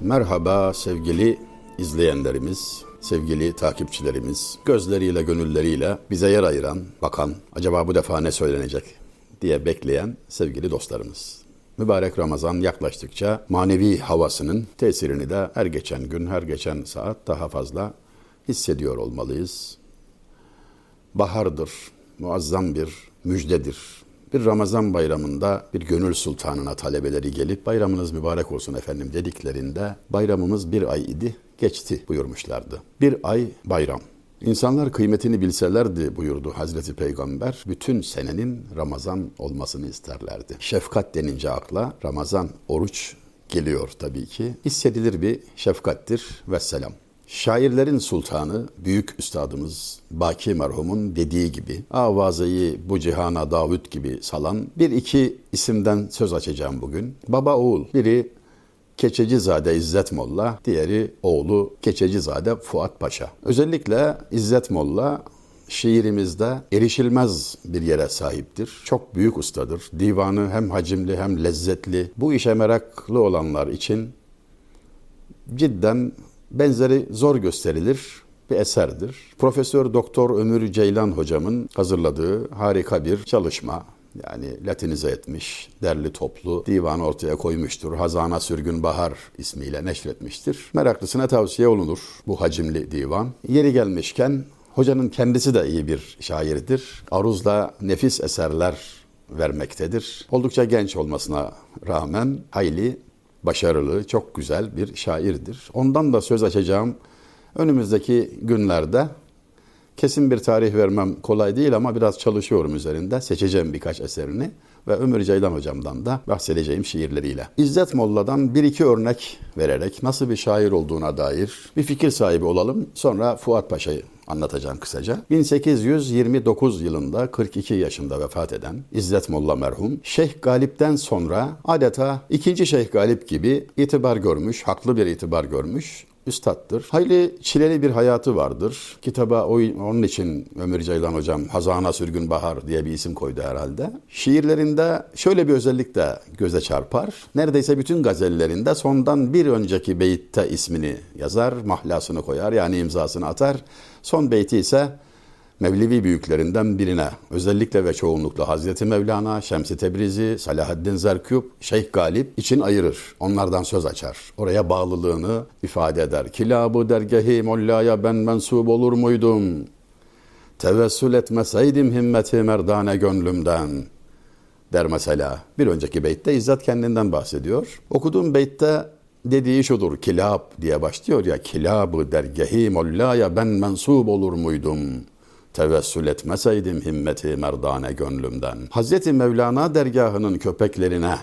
Merhaba sevgili izleyenlerimiz, sevgili takipçilerimiz, gözleriyle gönülleriyle bize yer ayıran, bakan, acaba bu defa ne söylenecek diye bekleyen sevgili dostlarımız. Mübarek Ramazan yaklaştıkça manevi havasının tesirini de her geçen gün, her geçen saat daha fazla hissediyor olmalıyız. Bahardır, muazzam bir müjdedir. Bir Ramazan bayramında bir gönül sultanına talebeleri gelip bayramınız mübarek olsun efendim dediklerinde bayramımız bir ay idi, geçti buyurmuşlardı. Bir ay bayram. İnsanlar kıymetini bilselerdi buyurdu Hazreti Peygamber. Bütün senenin Ramazan olmasını isterlerdi. Şefkat denince akla Ramazan, oruç geliyor tabii ki. Hissedilir bir şefkattir ve selam. Şairlerin sultanı, büyük üstadımız Baki merhumun dediği gibi, avazayı bu cihana Davut gibi salan bir iki isimden söz açacağım bugün. Baba oğul, biri Keçecizade İzzet Molla, diğeri oğlu Keçecizade Fuat Paşa. Özellikle İzzet Molla şiirimizde erişilmez bir yere sahiptir. Çok büyük ustadır. Divanı hem hacimli hem lezzetli. Bu işe meraklı olanlar için cidden benzeri zor gösterilir bir eserdir. Profesör Doktor Ömür Ceylan hocamın hazırladığı harika bir çalışma. Yani latinize etmiş, derli toplu divan ortaya koymuştur. Hazana Sürgün Bahar ismiyle neşretmiştir. Meraklısına tavsiye olunur bu hacimli divan. Yeri gelmişken hocanın kendisi de iyi bir şairdir. Aruzla nefis eserler vermektedir. Oldukça genç olmasına rağmen hayli başarılı, çok güzel bir şairdir. Ondan da söz açacağım önümüzdeki günlerde. Kesin bir tarih vermem kolay değil ama biraz çalışıyorum üzerinde. Seçeceğim birkaç eserini ve Ömür Ceylan hocamdan da bahsedeceğim şiirleriyle. İzzet Molla'dan bir iki örnek vererek nasıl bir şair olduğuna dair bir fikir sahibi olalım. Sonra Fuat Paşa'yı anlatacağım kısaca. 1829 yılında 42 yaşında vefat eden İzzet Molla merhum Şeyh Galip'ten sonra adeta ikinci Şeyh Galip gibi itibar görmüş, haklı bir itibar görmüş üstattır. Hayli çileli bir hayatı vardır. Kitaba onun için Ömür Ceylan hocam Hazana Sürgün Bahar diye bir isim koydu herhalde. Şiirlerinde şöyle bir özellik de göze çarpar. Neredeyse bütün gazellerinde sondan bir önceki beyitte ismini yazar, mahlasını koyar yani imzasını atar. Son beyti ise Mevlevi büyüklerinden birine, özellikle ve çoğunlukla Hazreti Mevlana, Şems-i Tebrizi, Salahaddin Zerküp, Şeyh Galip için ayırır. Onlardan söz açar. Oraya bağlılığını ifade eder. Kilabı dergehi mollaya ben mensup olur muydum? Tevessül etmeseydim himmeti merdane gönlümden der mesela. Bir önceki beytte İzzet kendinden bahsediyor. Okuduğum beytte dediği şudur. Kilab diye başlıyor ya. Kilabı dergehi mollaya ben mensup olur muydum?'' Tevessül etmeseydim himmeti merdane gönlümden. Hazreti Mevlana dergahının köpeklerine,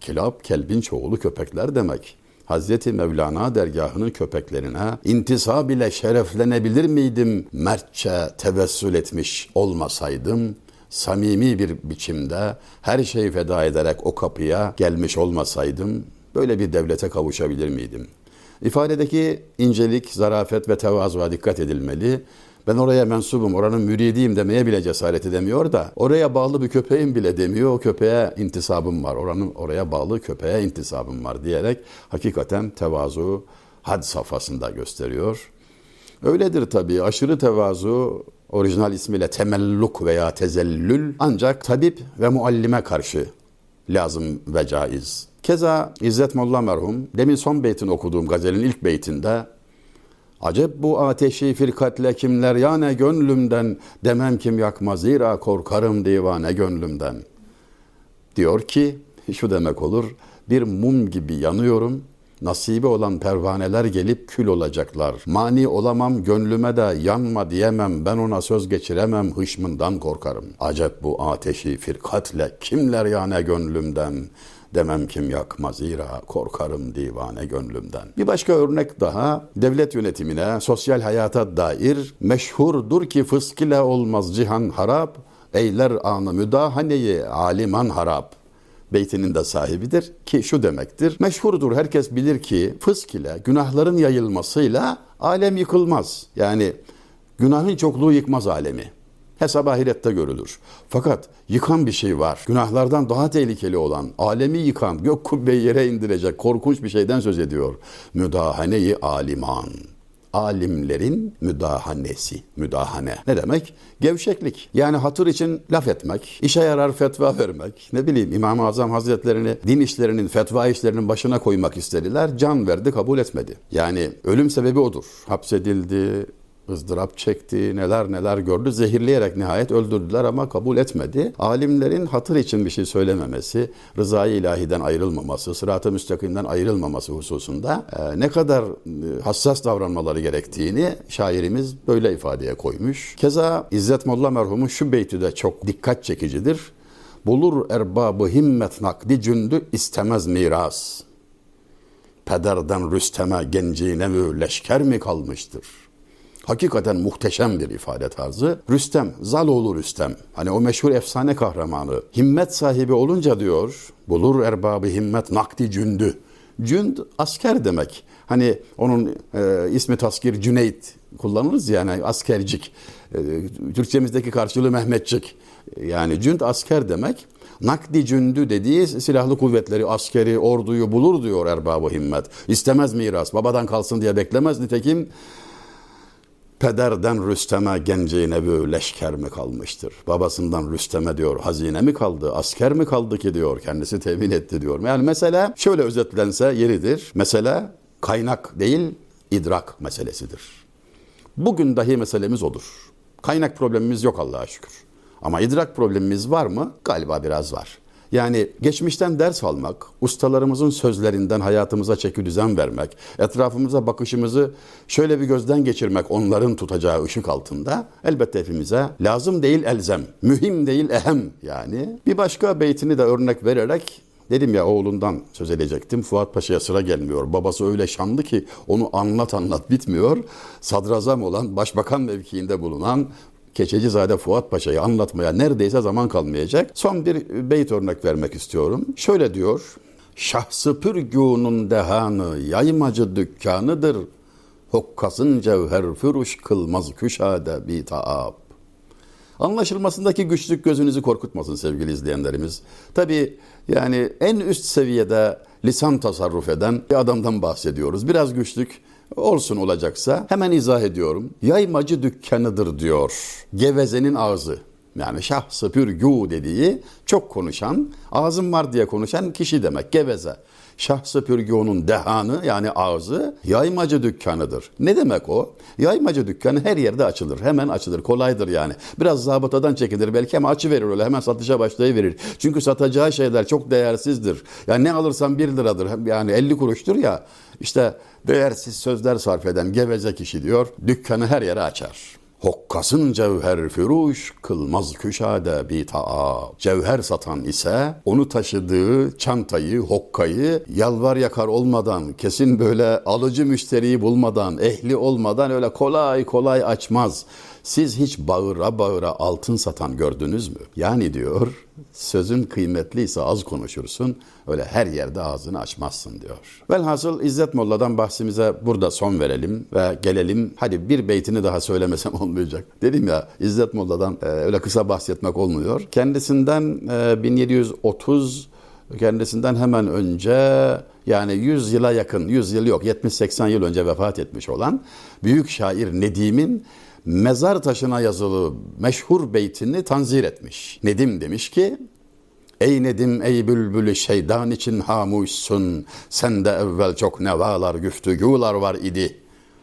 kilab kelbin çoğulu köpekler demek. Hazreti Mevlana dergahının köpeklerine intisab ile şereflenebilir miydim mertçe tevessül etmiş olmasaydım? Samimi bir biçimde her şeyi feda ederek o kapıya gelmiş olmasaydım böyle bir devlete kavuşabilir miydim? İfadedeki incelik, zarafet ve tevazuya dikkat edilmeli ben oraya mensubum, oranın müridiyim demeye bile cesaret edemiyor da oraya bağlı bir köpeğim bile demiyor. O köpeğe intisabım var. Oranın oraya bağlı köpeğe intisabım var diyerek hakikaten tevazu had safhasında gösteriyor. Öyledir tabii. Aşırı tevazu orijinal ismiyle temelluk veya tezellül ancak tabip ve muallime karşı lazım ve caiz. Keza İzzet Molla merhum demin son beytini okuduğum gazelin ilk beytinde Acep bu ateşi firkatle kimler yane gönlümden demem kim yakmaz zira korkarım divane gönlümden. Diyor ki şu demek olur bir mum gibi yanıyorum nasibi olan pervaneler gelip kül olacaklar. Mani olamam gönlüme de yanma diyemem ben ona söz geçiremem hışmından korkarım. Acep bu ateşi firkatle kimler yane gönlümden Demem kim yakma zira korkarım divane gönlümden. Bir başka örnek daha devlet yönetimine, sosyal hayata dair meşhurdur ki fısk ile olmaz cihan harap, eyler anı müdahaneyi aliman harap beytinin de sahibidir ki şu demektir. Meşhurdur herkes bilir ki fısk ile günahların yayılmasıyla alem yıkılmaz. Yani günahın çokluğu yıkmaz alemi. Hesap ahirette görülür. Fakat yıkan bir şey var. Günahlardan daha tehlikeli olan, alemi yıkan, gök kubbeyi yere indirecek korkunç bir şeyden söz ediyor. Müdahane-i aliman alimlerin müdahanesi. Müdahane ne demek? Gevşeklik. Yani hatır için laf etmek, işe yarar fetva vermek. Ne bileyim İmam-ı Azam Hazretlerini din işlerinin, fetva işlerinin başına koymak istediler. Can verdi, kabul etmedi. Yani ölüm sebebi odur. Hapsedildi, ızdırap çekti, neler neler gördü. Zehirleyerek nihayet öldürdüler ama kabul etmedi. Alimlerin hatır için bir şey söylememesi, rızayı ilahiden ayrılmaması, sırat-ı müstakimden ayrılmaması hususunda e, ne kadar e, hassas davranmaları gerektiğini şairimiz böyle ifadeye koymuş. Keza İzzet Molla merhumun şu beyti de çok dikkat çekicidir. Bulur erbabı himmet nakdi cündü istemez miras. Pederden Rüstem'e genciğine mü leşker mi kalmıştır?'' Hakikaten muhteşem bir ifade tarzı. Rüstem, Zaloğlu Rüstem. Hani o meşhur efsane kahramanı. Himmet sahibi olunca diyor, bulur erbabı himmet nakdi cündü. Cünd asker demek. Hani onun e, ismi taskir Cüneyt kullanırız yani askercik. E, Türkçemizdeki karşılığı Mehmetçik. Yani cünd asker demek. Nakdi cündü dediği silahlı kuvvetleri, askeri, orduyu bulur diyor erbabı himmet. İstemez miras, babadan kalsın diye beklemez. Nitekim Pederden Rüstem'e genciğine bir leşker mi kalmıştır? Babasından Rüstem'e diyor hazine mi kaldı, asker mi kaldı ki diyor, kendisi temin etti diyor. Yani mesela şöyle özetlense yeridir. Mesela kaynak değil, idrak meselesidir. Bugün dahi meselemiz odur. Kaynak problemimiz yok Allah'a şükür. Ama idrak problemimiz var mı? Galiba biraz var. Yani geçmişten ders almak, ustalarımızın sözlerinden hayatımıza çeki düzen vermek, etrafımıza bakışımızı şöyle bir gözden geçirmek onların tutacağı ışık altında elbette hepimize lazım değil elzem, mühim değil ehem yani. Bir başka beytini de örnek vererek Dedim ya oğlundan söz edecektim. Fuat Paşa'ya sıra gelmiyor. Babası öyle şanlı ki onu anlat anlat bitmiyor. Sadrazam olan, başbakan mevkiinde bulunan Keçecizade Fuat Paşa'yı anlatmaya neredeyse zaman kalmayacak. Son bir beyt örnek vermek istiyorum. Şöyle diyor. Şahsı pürgûnun dehanı yaymacı dükkanıdır. Hokkasın cevher füruş kılmaz küşade bi taab. Anlaşılmasındaki güçlük gözünüzü korkutmasın sevgili izleyenlerimiz. Tabi yani en üst seviyede lisan tasarruf eden bir adamdan bahsediyoruz. Biraz güçlük olsun olacaksa hemen izah ediyorum. Yaymacı dükkanıdır diyor. Gevezenin ağzı. Yani şahsı pürgü dediği çok konuşan, ağzım var diye konuşan kişi demek geveze. Şahsı pürgünün dehanı yani ağzı yaymacı dükkanıdır. Ne demek o? Yaymacı dükkanı her yerde açılır. Hemen açılır. Kolaydır yani. Biraz zabıtadan çekilir belki ama açı verir öyle. Hemen satışa başlayıverir. Çünkü satacağı şeyler çok değersizdir. Yani ne alırsan bir liradır. Yani 50 kuruştur ya. İşte değersiz sözler sarf eden geveze kişi diyor. Dükkanı her yere açar. Hokkasın cevher füruş, kılmaz küşade bi ta'a. Cevher satan ise onu taşıdığı çantayı, hokkayı yalvar yakar olmadan, kesin böyle alıcı müşteriyi bulmadan, ehli olmadan öyle kolay kolay açmaz. Siz hiç bağıra bağıra altın satan gördünüz mü? Yani diyor sözün kıymetliyse az konuşursun öyle her yerde ağzını açmazsın diyor. Velhasıl İzzet Molla'dan bahsimize burada son verelim ve gelelim hadi bir beytini daha söylemesem olmayacak. Dedim ya İzzet Molla'dan e, öyle kısa bahsetmek olmuyor. Kendisinden e, 1730 kendisinden hemen önce yani 100 yıla yakın, 100 yıl yok 70-80 yıl önce vefat etmiş olan büyük şair Nedim'in mezar taşına yazılı meşhur beytini tanzir etmiş. Nedim demiş ki, Ey Nedim ey bülbülü şeydan için hamuşsun, sende evvel çok nevalar güftügüler var idi.''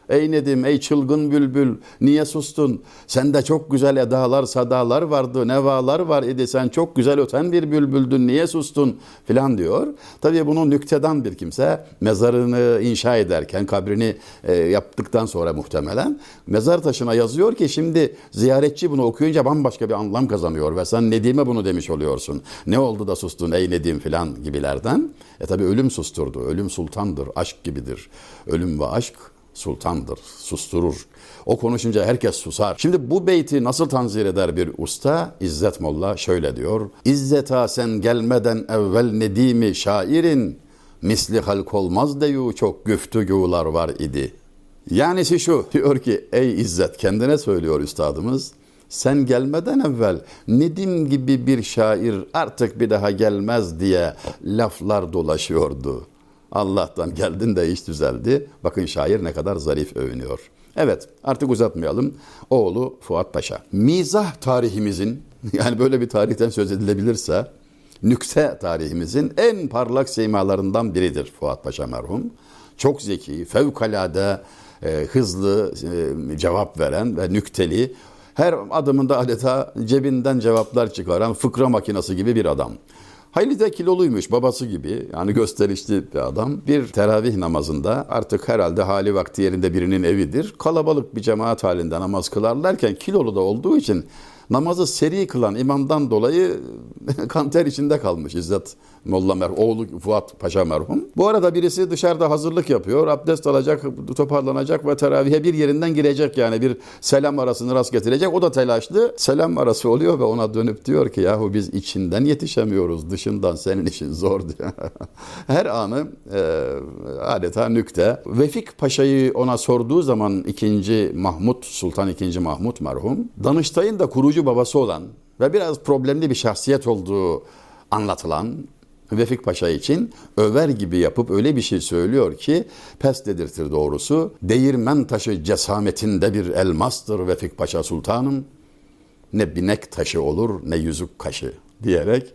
Ey Nedim, ey çılgın bülbül, niye sustun? Sende çok güzel edalar, sadalar vardı, nevalar var idi. Sen çok güzel öten bir bülbüldün, niye sustun? Filan diyor. Tabii bunu nüktedan bir kimse mezarını inşa ederken, kabrini e, yaptıktan sonra muhtemelen mezar taşına yazıyor ki şimdi ziyaretçi bunu okuyunca bambaşka bir anlam kazanıyor ve sen Nedim'e bunu demiş oluyorsun. Ne oldu da sustun ey Nedim filan gibilerden. E tabi ölüm susturdu. Ölüm sultandır, aşk gibidir. Ölüm ve aşk sultandır, susturur. O konuşunca herkes susar. Şimdi bu beyti nasıl tanzir eder bir usta? İzzet Molla şöyle diyor. İzzeta sen gelmeden evvel nedimi şairin, misli halk olmaz deyu çok güftügüler var idi. Yani şu diyor ki ey İzzet kendine söylüyor üstadımız. sen gelmeden evvel Nedim gibi bir şair artık bir daha gelmez diye laflar dolaşıyordu. Allah'tan geldin de iş düzeldi. Bakın şair ne kadar zarif övünüyor. Evet artık uzatmayalım. Oğlu Fuat Paşa. Mizah tarihimizin yani böyle bir tarihten söz edilebilirse nükse tarihimizin en parlak seymalarından biridir Fuat Paşa merhum. Çok zeki, fevkalade, e, hızlı e, cevap veren ve nükteli, her adımında adeta cebinden cevaplar çıkaran fıkra makinesi gibi bir adam. Hayli de kiloluymuş babası gibi yani gösterişli bir adam. Bir teravih namazında artık herhalde hali vakti yerinde birinin evidir. Kalabalık bir cemaat halinde namaz kılarlarken kilolu da olduğu için namazı seri kılan imamdan dolayı kanter içinde kalmış İzzet Molla mer oğlu Fuat Paşa merhum. Bu arada birisi dışarıda hazırlık yapıyor. Abdest alacak, toparlanacak ve teravihe bir yerinden girecek yani bir selam arasını rast getirecek. O da telaşlı. Selam arası oluyor ve ona dönüp diyor ki yahu biz içinden yetişemiyoruz. Dışından senin işin zor diyor. Her anı e, adeta nükte. Vefik Paşa'yı ona sorduğu zaman ikinci Mahmut, Sultan ikinci Mahmut merhum, Danıştay'ın da kurucu babası olan ve biraz problemli bir şahsiyet olduğu anlatılan Vefik Paşa için över gibi yapıp öyle bir şey söylüyor ki pes dedirtir doğrusu. Değirmen taşı cesametinde bir elmastır Vefik Paşa Sultanım. Ne binek taşı olur ne yüzük kaşı diyerek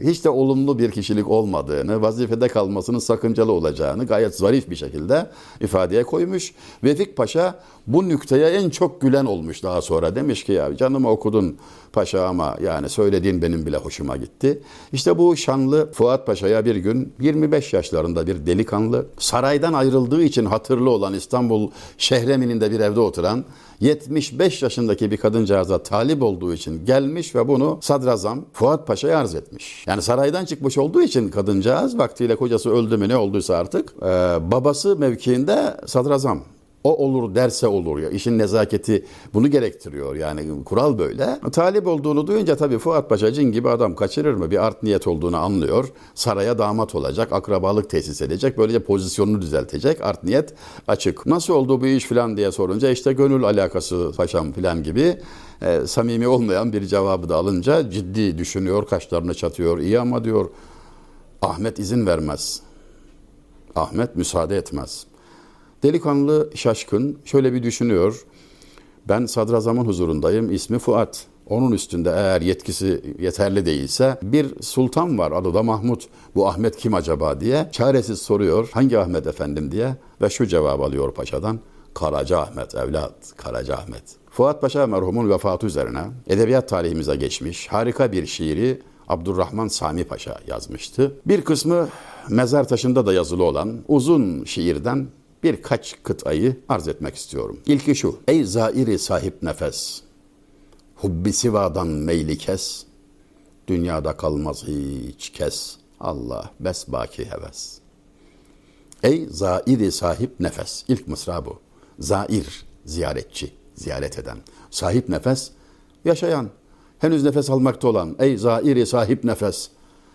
hiç de olumlu bir kişilik olmadığını, vazifede kalmasının sakıncalı olacağını gayet zarif bir şekilde ifadeye koymuş. Vefik Paşa bu nükteye en çok gülen olmuş daha sonra. Demiş ki ya canımı okudun paşa ama yani söylediğin benim bile hoşuma gitti. İşte bu şanlı Fuat Paşa'ya bir gün 25 yaşlarında bir delikanlı saraydan ayrıldığı için hatırlı olan İstanbul Şehremini'nde bir evde oturan 75 yaşındaki bir kadıncağıza talip olduğu için gelmiş ve bunu sadrazam Fuat Paşa'ya arz etmiş. Yani saraydan çıkmış olduğu için kadıncağız vaktiyle kocası öldü mü ne olduysa artık e, babası mevkiinde sadrazam o olur derse olur ya. İşin nezaketi bunu gerektiriyor. Yani kural böyle. Talip olduğunu duyunca tabii Fuat Paşa cin gibi adam kaçırır mı? Bir art niyet olduğunu anlıyor. Saraya damat olacak, akrabalık tesis edecek. Böylece pozisyonunu düzeltecek. Art niyet açık. Nasıl oldu bu iş falan diye sorunca işte gönül alakası paşam falan gibi e, samimi olmayan bir cevabı da alınca ciddi düşünüyor, kaşlarını çatıyor. İyi ama diyor Ahmet izin vermez. Ahmet müsaade etmez. Delikanlı şaşkın şöyle bir düşünüyor. Ben sadrazamın huzurundayım. ismi Fuat. Onun üstünde eğer yetkisi yeterli değilse bir sultan var adı da Mahmut. Bu Ahmet kim acaba diye çaresiz soruyor. Hangi Ahmet efendim diye ve şu cevap alıyor paşadan. Karaca Ahmet evlat, Karaca Ahmet. Fuat Paşa merhumun vefatı üzerine edebiyat tarihimize geçmiş harika bir şiiri Abdurrahman Sami Paşa yazmıştı. Bir kısmı mezar taşında da yazılı olan uzun şiirden birkaç kıtayı arz etmek istiyorum. İlki şu. Ey zairi sahip nefes, hubbi sivadan meyli kes, dünyada kalmaz hiç kes, Allah besbaki heves. Ey zairi sahip nefes. İlk mısra bu. Zair, ziyaretçi, ziyaret eden. Sahip nefes, yaşayan, henüz nefes almakta olan. Ey zairi sahip nefes.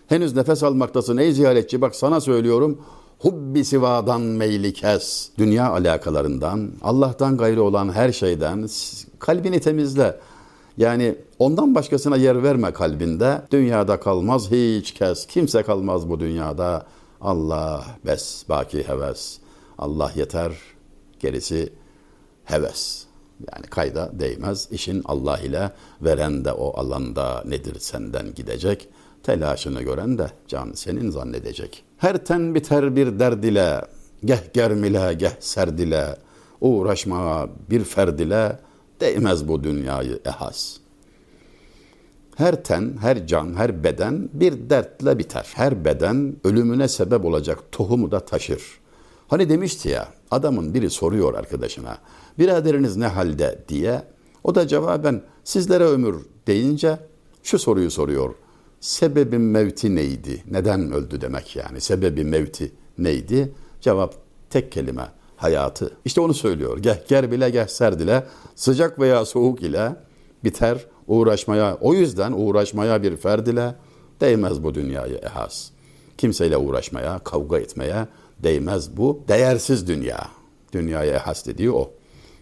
Henüz nefes almaktasın ey ziyaretçi. Bak sana söylüyorum hubbi sivadan meyli kes. Dünya alakalarından, Allah'tan gayrı olan her şeyden kalbini temizle. Yani ondan başkasına yer verme kalbinde. Dünyada kalmaz hiç kes. Kimse kalmaz bu dünyada. Allah bes baki heves. Allah yeter. Gerisi heves. Yani kayda değmez. İşin Allah ile veren de o alanda nedir senden gidecek. Telaşını gören de can senin zannedecek. Her ten biter bir derd ile, geh germile geh serdile, uğraşma bir ferdile, değmez bu dünyayı ehas. Her ten, her can, her beden bir dertle biter. Her beden ölümüne sebep olacak tohumu da taşır. Hani demişti ya, adamın biri soruyor arkadaşına, biraderiniz ne halde diye, o da cevaben sizlere ömür deyince şu soruyu soruyor sebebi mevti neydi? Neden öldü demek yani. Sebebi mevti neydi? Cevap tek kelime hayatı. İşte onu söylüyor. Geh ger bile geh serdile sıcak veya soğuk ile biter uğraşmaya. O yüzden uğraşmaya bir ferd ile değmez bu dünyayı ehas. Kimseyle uğraşmaya, kavga etmeye değmez bu değersiz dünya. Dünyaya ehas dediği o.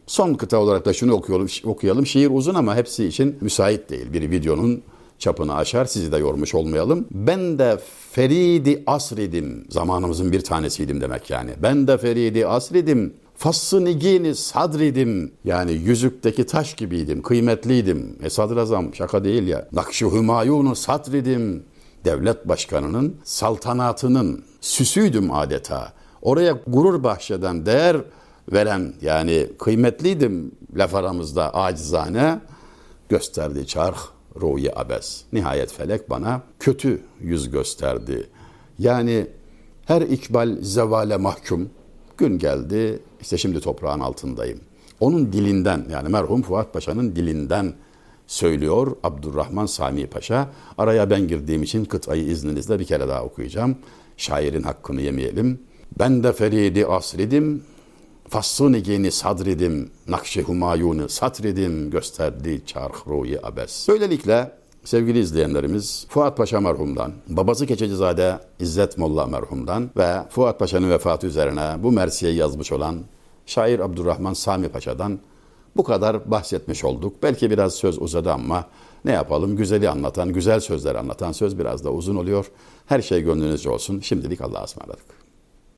Son kıta olarak da şunu okuyalım, okuyalım. Şiir uzun ama hepsi için müsait değil. Bir videonun çapını aşar. Sizi de yormuş olmayalım. Ben de Feridi asridim. Zamanımızın bir tanesiydim demek yani. Ben de Feridi asridim. Fassı nigini sadridim. Yani yüzükteki taş gibiydim, kıymetliydim. E sadrazam şaka değil ya. Nakşı hümayunu sadridim. Devlet başkanının saltanatının süsüydüm adeta. Oraya gurur bahşeden, değer veren yani kıymetliydim laf aramızda acizane gösterdi çarh ruhi abes. Nihayet felek bana kötü yüz gösterdi. Yani her ikbal zevale mahkum. Gün geldi işte şimdi toprağın altındayım. Onun dilinden yani merhum Fuat Paşa'nın dilinden söylüyor Abdurrahman Sami Paşa. Araya ben girdiğim için kıtayı izninizle bir kere daha okuyacağım. Şairin hakkını yemeyelim. Ben de feridi asridim, Fassını geni sadridim, nakşi humayunu satridim, gösterdi çarh ruhi abes. Böylelikle sevgili izleyenlerimiz Fuat Paşa merhumdan, babası Keçecizade İzzet Molla merhumdan ve Fuat Paşa'nın vefatı üzerine bu mersiyeyi yazmış olan şair Abdurrahman Sami Paşa'dan bu kadar bahsetmiş olduk. Belki biraz söz uzadı ama ne yapalım? Güzeli anlatan, güzel sözler anlatan söz biraz da uzun oluyor. Her şey gönlünüzce olsun. Şimdilik Allah'a ısmarladık.